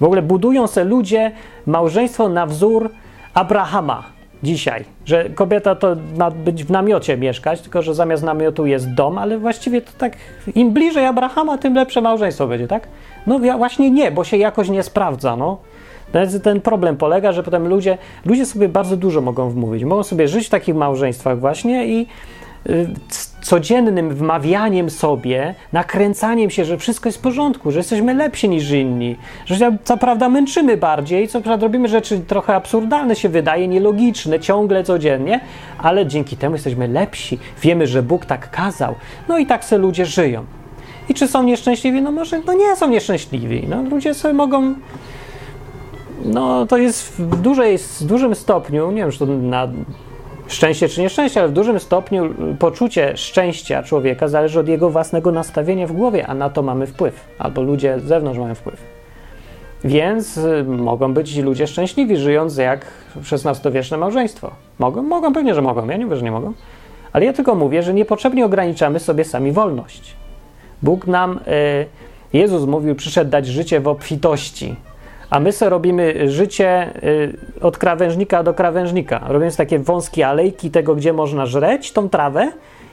A: W ogóle budują se ludzie małżeństwo na wzór Abrahama dzisiaj, że kobieta to ma być w namiocie mieszkać, tylko że zamiast namiotu jest dom, ale właściwie to tak im bliżej Abrahama, tym lepsze małżeństwo będzie, tak? No właśnie nie, bo się jakoś nie sprawdza, no. Ten problem polega, że potem ludzie, ludzie sobie bardzo dużo mogą wmówić. Mogą sobie żyć w takich małżeństwach właśnie i y, codziennym wmawianiem sobie, nakręcaniem się, że wszystko jest w porządku, że jesteśmy lepsi niż inni, że co prawda męczymy bardziej, co prawda robimy rzeczy trochę absurdalne się wydaje, nielogiczne, ciągle, codziennie, ale dzięki temu jesteśmy lepsi. Wiemy, że Bóg tak kazał. No i tak se ludzie żyją. I czy są nieszczęśliwi? No może no nie są nieszczęśliwi. No, ludzie sobie mogą no to jest w, dużej, w dużym stopniu, nie wiem, czy to na szczęście czy nieszczęście, ale w dużym stopniu poczucie szczęścia człowieka zależy od jego własnego nastawienia w głowie, a na to mamy wpływ, albo ludzie z zewnątrz mają wpływ. Więc y, mogą być ludzie szczęśliwi, żyjąc jak XVI-wieczne małżeństwo. Mogą? Mogą, pewnie, że mogą. Ja nie mówię, że nie mogą. Ale ja tylko mówię, że niepotrzebnie ograniczamy sobie sami wolność. Bóg nam, y, Jezus mówił, przyszedł dać życie w obfitości a my sobie robimy życie y, od krawężnika do krawężnika. Robiąc takie wąskie alejki tego, gdzie można żreć tą trawę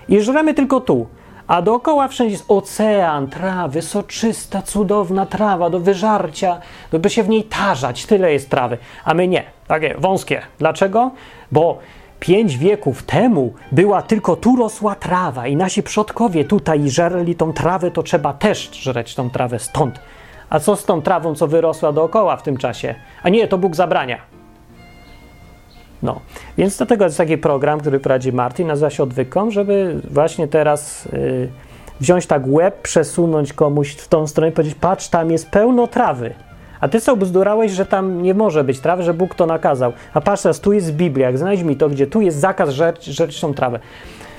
A: i żremy tylko tu. A dookoła wszędzie jest ocean, trawy, soczysta, cudowna trawa do wyżarcia, by się w niej tarzać, tyle jest trawy. A my nie, takie wąskie. Dlaczego? Bo pięć wieków temu była tylko tu rosła trawa i nasi przodkowie tutaj żerli tą trawę, to trzeba też żreć tą trawę stąd. A co z tą trawą, co wyrosła dookoła w tym czasie? A nie, to Bóg zabrania. No, więc dlatego jest taki program, który prowadzi Martin, nazywa się Odwykom, żeby właśnie teraz y, wziąć tak łeb, przesunąć komuś w tą stronę i powiedzieć, patrz, tam jest pełno trawy. A ty sobie bzdurałeś, że tam nie może być trawy, że Bóg to nakazał. A patrz teraz, tu jest Biblia, jak znajdź mi to, gdzie tu jest zakaz rzecz, tą trawę.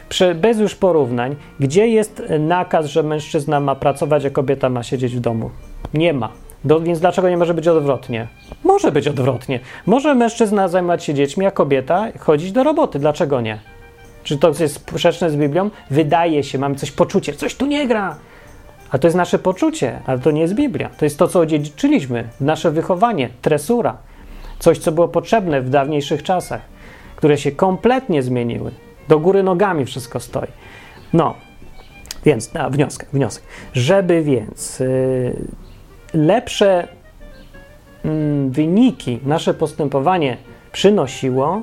A: Prze, bez już porównań, gdzie jest nakaz, że mężczyzna ma pracować, a kobieta ma siedzieć w domu? Nie ma. Do, więc dlaczego nie może być odwrotnie? Może być odwrotnie. Może mężczyzna zajmować się dziećmi, a kobieta chodzić do roboty. Dlaczego nie? Czy to jest sprzeczne z Biblią? Wydaje się, mamy coś poczucie, coś tu nie gra. A to jest nasze poczucie, ale to nie jest Biblia. To jest to, co odziedziczyliśmy, nasze wychowanie, tresura. Coś, co było potrzebne w dawniejszych czasach, które się kompletnie zmieniły. Do góry nogami wszystko stoi. No, więc a, wniosek, wniosek. Żeby więc yy, lepsze yy, wyniki nasze postępowanie przynosiło,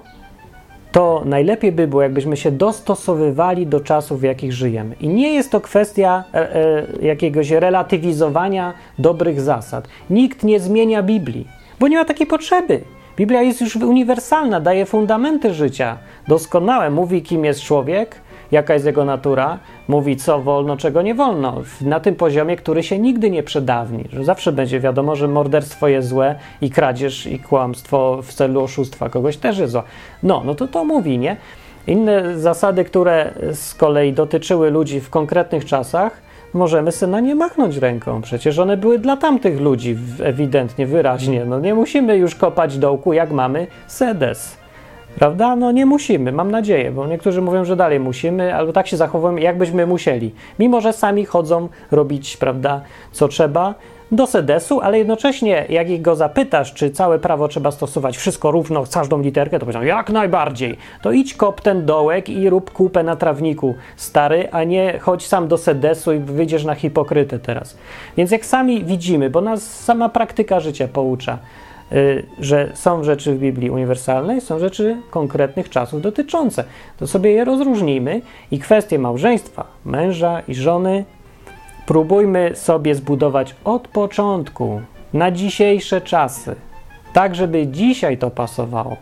A: to najlepiej by było, jakbyśmy się dostosowywali do czasów, w jakich żyjemy. I nie jest to kwestia e, e, jakiegoś relatywizowania dobrych zasad. Nikt nie zmienia Biblii, bo nie ma takiej potrzeby. Biblia jest już uniwersalna, daje fundamenty życia. Doskonałe mówi, kim jest człowiek, jaka jest jego natura, mówi, co wolno, czego nie wolno, na tym poziomie, który się nigdy nie przedawni. Że zawsze będzie wiadomo, że morderstwo jest złe i kradzież i kłamstwo w celu oszustwa kogoś też jest złe. No, no to to mówi, nie? Inne zasady, które z kolei dotyczyły ludzi w konkretnych czasach, możemy sobie na nie machnąć ręką. Przecież one były dla tamtych ludzi ewidentnie, wyraźnie. No nie musimy już kopać dołku, jak mamy sedes. Prawda? No nie musimy, mam nadzieję, bo niektórzy mówią, że dalej musimy, albo tak się zachowujemy, jakbyśmy musieli. Mimo, że sami chodzą robić, prawda, co trzeba do sedesu, ale jednocześnie, jak ich go zapytasz, czy całe prawo trzeba stosować wszystko równo, każdą literkę, to powiedzą, jak najbardziej. To idź kop ten dołek i rób kupę na trawniku, stary, a nie chodź sam do sedesu i wyjdziesz na hipokrytę teraz. Więc jak sami widzimy, bo nas sama praktyka życia poucza, że są rzeczy w Biblii uniwersalne i są rzeczy konkretnych czasów dotyczące. To sobie je rozróżnijmy i kwestie małżeństwa, męża i żony próbujmy sobie zbudować od początku na dzisiejsze czasy, tak żeby dzisiaj to pasowało.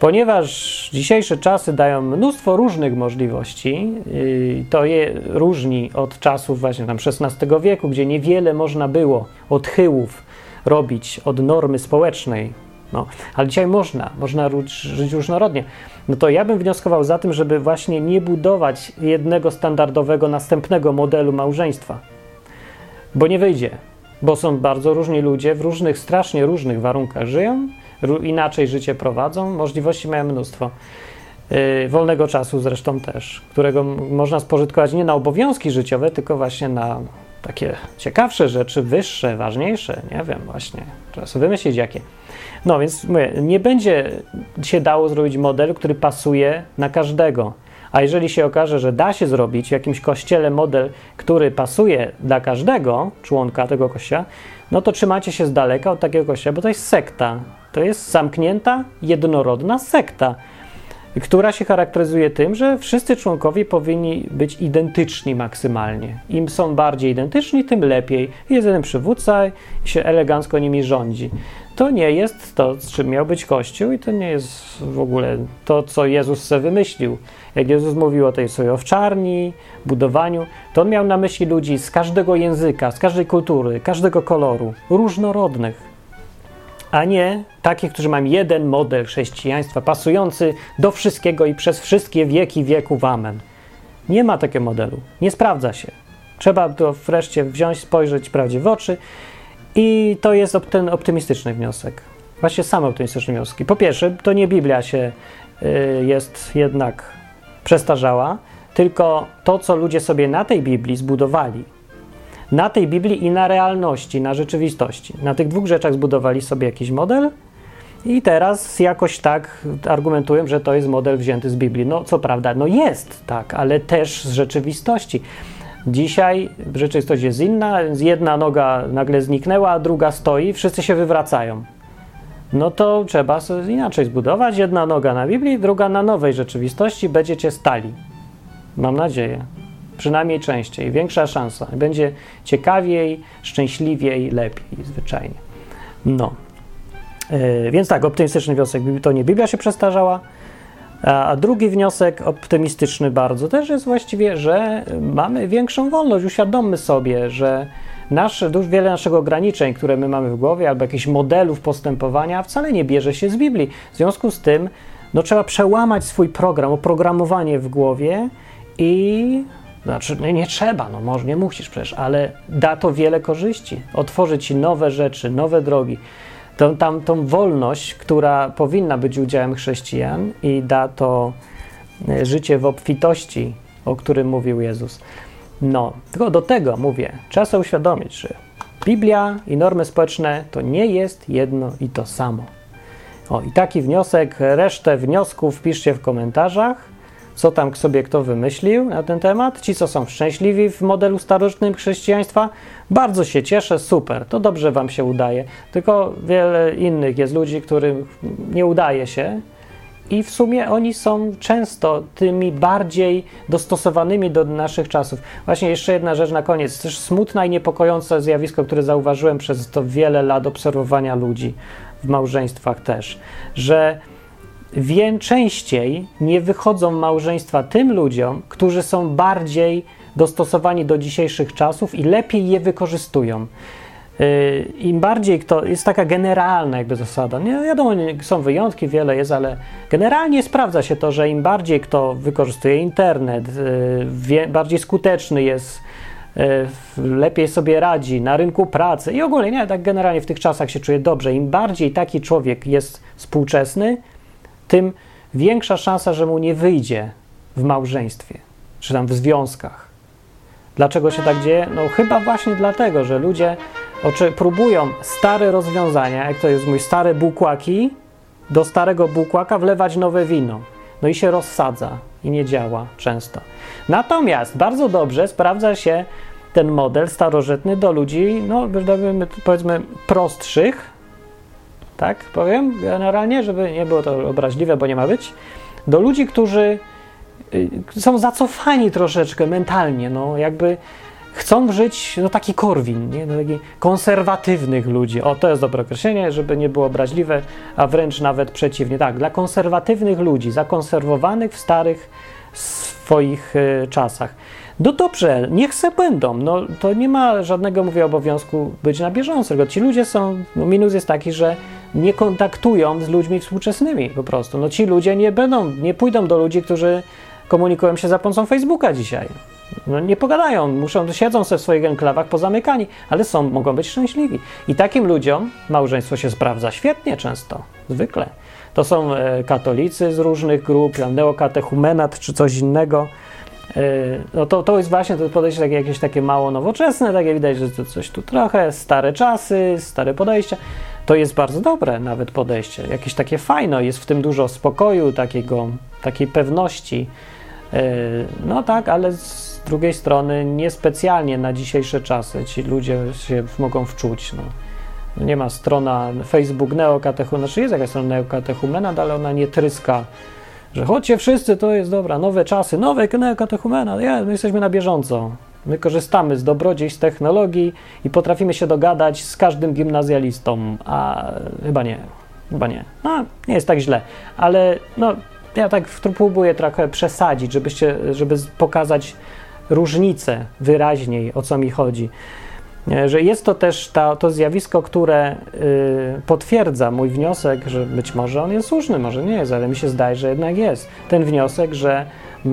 A: Ponieważ dzisiejsze czasy dają mnóstwo różnych możliwości, y, to je różni od czasów właśnie tam XVI wieku, gdzie niewiele można było odchyłów robić od normy społecznej, no, ale dzisiaj można, można żyć różnorodnie. No to ja bym wnioskował za tym, żeby właśnie nie budować jednego standardowego, następnego modelu małżeństwa, bo nie wyjdzie, bo są bardzo różni ludzie w różnych, strasznie różnych warunkach żyją, inaczej życie prowadzą, możliwości mają mnóstwo. Yy, wolnego czasu zresztą też, którego można spożytkować nie na obowiązki życiowe, tylko właśnie na takie ciekawsze rzeczy, wyższe, ważniejsze, nie wiem, właśnie, trzeba sobie wymyślić jakie. No więc mówię, nie będzie się dało zrobić model, który pasuje na każdego. A jeżeli się okaże, że da się zrobić w jakimś kościele model, który pasuje dla każdego członka tego kościoła, no to trzymacie się z daleka od takiego kościoła, bo to jest sekta. To jest zamknięta, jednorodna sekta która się charakteryzuje tym, że wszyscy członkowie powinni być identyczni maksymalnie. Im są bardziej identyczni, tym lepiej. Jest jeden przywódca i się elegancko nimi rządzi. To nie jest to, z czym miał być Kościół i to nie jest w ogóle to, co Jezus sobie wymyślił. Jak Jezus mówił o tej swojej owczarni, budowaniu, to on miał na myśli ludzi z każdego języka, z każdej kultury, każdego koloru, różnorodnych a nie takich, którzy mają jeden model chrześcijaństwa pasujący do wszystkiego i przez wszystkie wieki wieków. Amen. Nie ma takiego modelu. Nie sprawdza się. Trzeba to wreszcie wziąć, spojrzeć prawdzie w oczy i to jest ten optymistyczny wniosek. Właśnie same optymistyczne wnioski. Po pierwsze, to nie Biblia się y, jest jednak przestarzała, tylko to, co ludzie sobie na tej Biblii zbudowali, na tej Biblii i na realności, na rzeczywistości. Na tych dwóch rzeczach zbudowali sobie jakiś model i teraz jakoś tak argumentują, że to jest model wzięty z Biblii. No co prawda, no jest tak, ale też z rzeczywistości. Dzisiaj rzeczywistość jest inna, jedna noga nagle zniknęła, a druga stoi, wszyscy się wywracają. No to trzeba inaczej zbudować. Jedna noga na Biblii, druga na nowej rzeczywistości, będziecie stali. Mam nadzieję. Przynajmniej częściej, większa szansa. Będzie ciekawiej, szczęśliwiej, lepiej, zwyczajnie. No. Yy, więc tak, optymistyczny wniosek to nie Biblia się przestarzała, a drugi wniosek, optymistyczny bardzo, też jest właściwie, że mamy większą wolność. Uświadommy sobie, że dużo wiele naszych ograniczeń, które my mamy w głowie, albo jakichś modelów postępowania, wcale nie bierze się z Biblii. W związku z tym, no, trzeba przełamać swój program, oprogramowanie w głowie i znaczy, nie, nie trzeba, no może nie musisz przecież, ale da to wiele korzyści. Otworzy ci nowe rzeczy, nowe drogi. Tą, tam, tą wolność, która powinna być udziałem chrześcijan i da to e, życie w obfitości, o którym mówił Jezus. No, tylko do tego mówię, trzeba sobie uświadomić, że Biblia i normy społeczne to nie jest jedno i to samo. O, i taki wniosek, resztę wniosków piszcie w komentarzach, co tam sobie kto wymyślił na ten temat. Ci, co są szczęśliwi w modelu starożytnym chrześcijaństwa, bardzo się cieszę, super, to dobrze wam się udaje. Tylko wiele innych jest ludzi, którym nie udaje się i w sumie oni są często tymi bardziej dostosowanymi do naszych czasów. Właśnie jeszcze jedna rzecz na koniec, też smutne i niepokojące zjawisko, które zauważyłem przez to wiele lat obserwowania ludzi w małżeństwach też, że wie, częściej nie wychodzą małżeństwa tym ludziom, którzy są bardziej dostosowani do dzisiejszych czasów i lepiej je wykorzystują. Yy, Im bardziej kto, jest taka generalna jakby zasada, nie wiadomo, są wyjątki, wiele jest, ale generalnie sprawdza się to, że im bardziej kto wykorzystuje internet, yy, bardziej skuteczny jest, yy, lepiej sobie radzi na rynku pracy i ogólnie, nie, tak generalnie w tych czasach się czuje dobrze. Im bardziej taki człowiek jest współczesny, tym większa szansa, że mu nie wyjdzie w małżeństwie, czy tam w związkach. Dlaczego się tak dzieje? No chyba właśnie dlatego, że ludzie oczy, próbują stare rozwiązania, jak to jest mój stare bukłaki, do starego bukłaka wlewać nowe wino. No i się rozsadza i nie działa często. Natomiast bardzo dobrze sprawdza się ten model starożytny do ludzi, no powiedzmy prostszych, tak powiem generalnie, żeby nie było to obraźliwe, bo nie ma być, do ludzi, którzy y, są zacofani troszeczkę mentalnie, no jakby chcą żyć, no taki korwin, nie? No, taki konserwatywnych ludzi. O, to jest dobre określenie, żeby nie było obraźliwe, a wręcz nawet przeciwnie. Tak, dla konserwatywnych ludzi, zakonserwowanych w starych swoich y, czasach. No dobrze, niech se będą. No, to nie ma żadnego, mówię, obowiązku być na bieżąco. Tylko ci ludzie są, no minus jest taki, że nie kontaktują z ludźmi współczesnymi po prostu. No ci ludzie nie będą, nie pójdą do ludzi, którzy komunikują się za pomocą Facebooka dzisiaj. No nie pogadają, muszą, siedzą sobie w swoich enklawach pozamykani, ale są, mogą być szczęśliwi. I takim ludziom małżeństwo się sprawdza świetnie często, zwykle. To są e, katolicy z różnych grup, neokatechumenat czy coś innego. E, no to, to jest właśnie to podejście takie, jakieś takie mało nowoczesne, takie widać, że to coś tu trochę, stare czasy, stare podejścia to jest bardzo dobre nawet podejście, jakieś takie fajne, jest w tym dużo spokoju, takiego, takiej pewności. E, no tak, ale z drugiej strony niespecjalnie na dzisiejsze czasy ci ludzie się mogą wczuć. No. Nie ma strona Facebook neokatechumena, znaczy jest jakaś strona neokatechumena, ale ona nie tryska, że chodźcie wszyscy, to jest dobra, nowe czasy, nowe neokatechumena, ja, my jesteśmy na bieżąco. My korzystamy z dobrodziejstw technologii i potrafimy się dogadać z każdym gimnazjalistą, a chyba nie. Chyba nie. No, nie jest tak źle, ale no, ja tak próbuję trochę przesadzić, żebyście, żeby pokazać różnicę wyraźniej, o co mi chodzi. E, że jest to też ta, to zjawisko, które y, potwierdza mój wniosek, że być może on jest słuszny, może nie jest, ale mi się zdaje, że jednak jest. Ten wniosek, że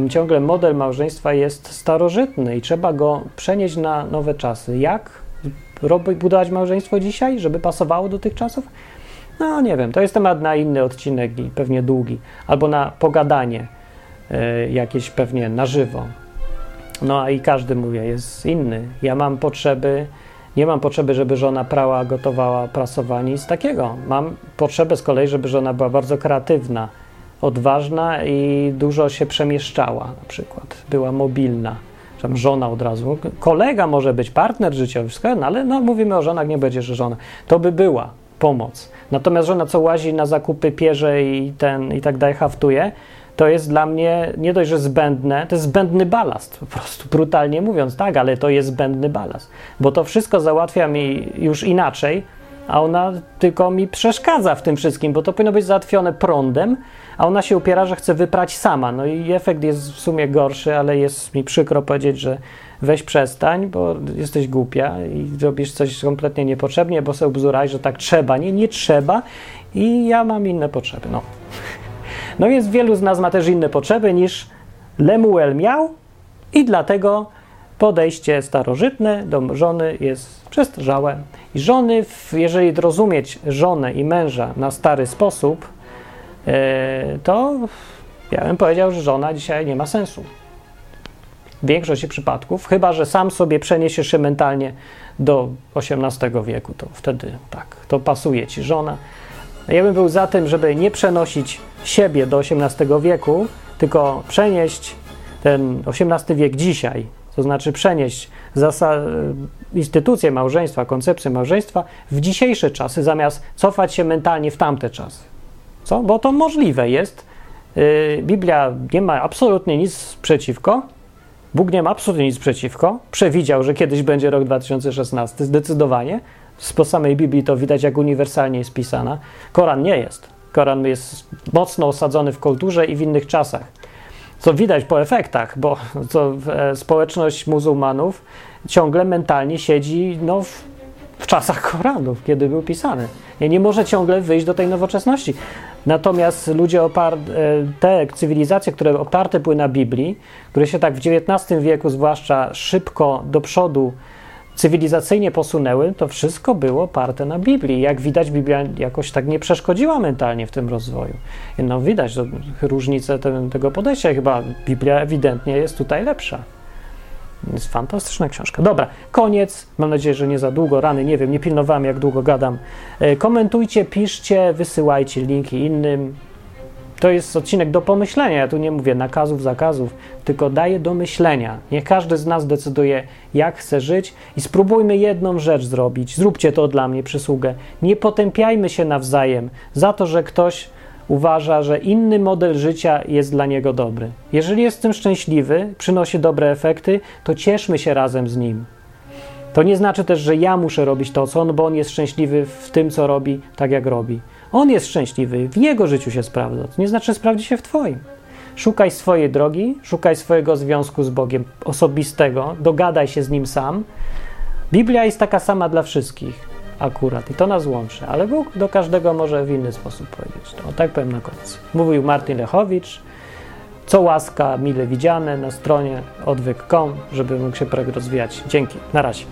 A: ciągle model małżeństwa jest starożytny i trzeba go przenieść na nowe czasy. Jak budować małżeństwo dzisiaj, żeby pasowało do tych czasów? No nie wiem, to jest temat na inny odcinek i pewnie długi, albo na pogadanie y, jakieś pewnie na żywo. No a i każdy, mówię, jest inny. Ja mam potrzeby, nie mam potrzeby, żeby żona prała, gotowała, prasowała, nic takiego. Mam potrzebę z kolei, żeby żona była bardzo kreatywna, odważna i dużo się przemieszczała na przykład. Była mobilna. Tam żona od razu. Kolega może być, partner życiowy, no ale no, mówimy o żonach, nie będzie, że żona. To by była pomoc. Natomiast żona, co łazi na zakupy, pierze i, ten, i tak dalej, haftuje, to jest dla mnie nie dość, że zbędne, to jest zbędny balast, po prostu brutalnie mówiąc, tak, ale to jest zbędny balast, bo to wszystko załatwia mi już inaczej, a ona tylko mi przeszkadza w tym wszystkim, bo to powinno być załatwione prądem, a ona się upiera, że chce wyprać sama. No i efekt jest w sumie gorszy, ale jest mi przykro powiedzieć, że weź przestań, bo jesteś głupia i robisz coś kompletnie niepotrzebnie, bo sobie bzuraj, że tak trzeba. Nie, nie trzeba i ja mam inne potrzeby. No. No jest wielu z nas ma też inne potrzeby niż Lemuel miał i dlatego podejście starożytne do żony jest przestarzałe. I żony, jeżeli rozumieć żonę i męża na stary sposób, to ja bym powiedział, że żona dzisiaj nie ma sensu. W większości przypadków, chyba że sam sobie przeniesiesz się mentalnie do XVIII wieku, to wtedy tak, to pasuje ci żona Ja bym był za tym, żeby nie przenosić siebie do XVIII wieku, tylko przenieść ten XVIII wiek dzisiaj, to znaczy przenieść instytucję małżeństwa, koncepcję małżeństwa w dzisiejsze czasy, zamiast cofać się mentalnie w tamte czasy. Co? Bo to możliwe jest. Yy, Biblia nie ma absolutnie nic przeciwko. Bóg nie ma absolutnie nic przeciwko. Przewidział, że kiedyś będzie rok 2016, zdecydowanie. Po samej Biblii to widać, jak uniwersalnie jest pisana. Koran nie jest. Koran jest mocno osadzony w kulturze i w innych czasach. Co widać po efektach, bo to, e, społeczność muzułmanów ciągle mentalnie siedzi no, w, w czasach Koranów, kiedy był pisany. Nie, nie może ciągle wyjść do tej nowoczesności. Natomiast ludzie, opar- e, te cywilizacje, które oparte były na Biblii, które się tak w XIX wieku zwłaszcza szybko do przodu cywilizacyjnie posunęły, to wszystko było oparte na Biblii. Jak widać, Biblia jakoś tak nie przeszkodziła mentalnie w tym rozwoju. No widać różnicę tego podejścia. Chyba Biblia ewidentnie jest tutaj lepsza. Jest fantastyczna książka. Dobra, koniec. Mam nadzieję, że nie za długo. Rany, nie wiem, nie pilnowałem, jak długo gadam. E, komentujcie, piszcie, wysyłajcie linki innym. To jest odcinek do pomyślenia. Ja tu nie mówię nakazów, zakazów, tylko daję do myślenia. Niech każdy z nas decyduje, jak chce żyć i spróbujmy jedną rzecz zrobić. Zróbcie to dla mnie przysługę. Nie potępiajmy się nawzajem za to, że ktoś uważa, że inny model życia jest dla niego dobry. Jeżeli jest tym szczęśliwy, przynosi dobre efekty, to cieszmy się razem z nim. To nie znaczy też, że ja muszę robić to, co on, bo on jest szczęśliwy w tym, co robi, tak jak robi. On jest szczęśliwy, w jego życiu się sprawdza. To nie znaczy, że sprawdzi się w Twoim. Szukaj swojej drogi, szukaj swojego związku z Bogiem osobistego, dogadaj się z nim sam. Biblia jest taka sama dla wszystkich akurat i to nas łączy, ale Bóg do każdego może w inny sposób powiedzieć. O tak powiem na koniec. Mówił Martin Lechowicz, co łaska mile widziane na stronie odwyk.com, żeby mógł się projekt rozwijać. Dzięki, na razie.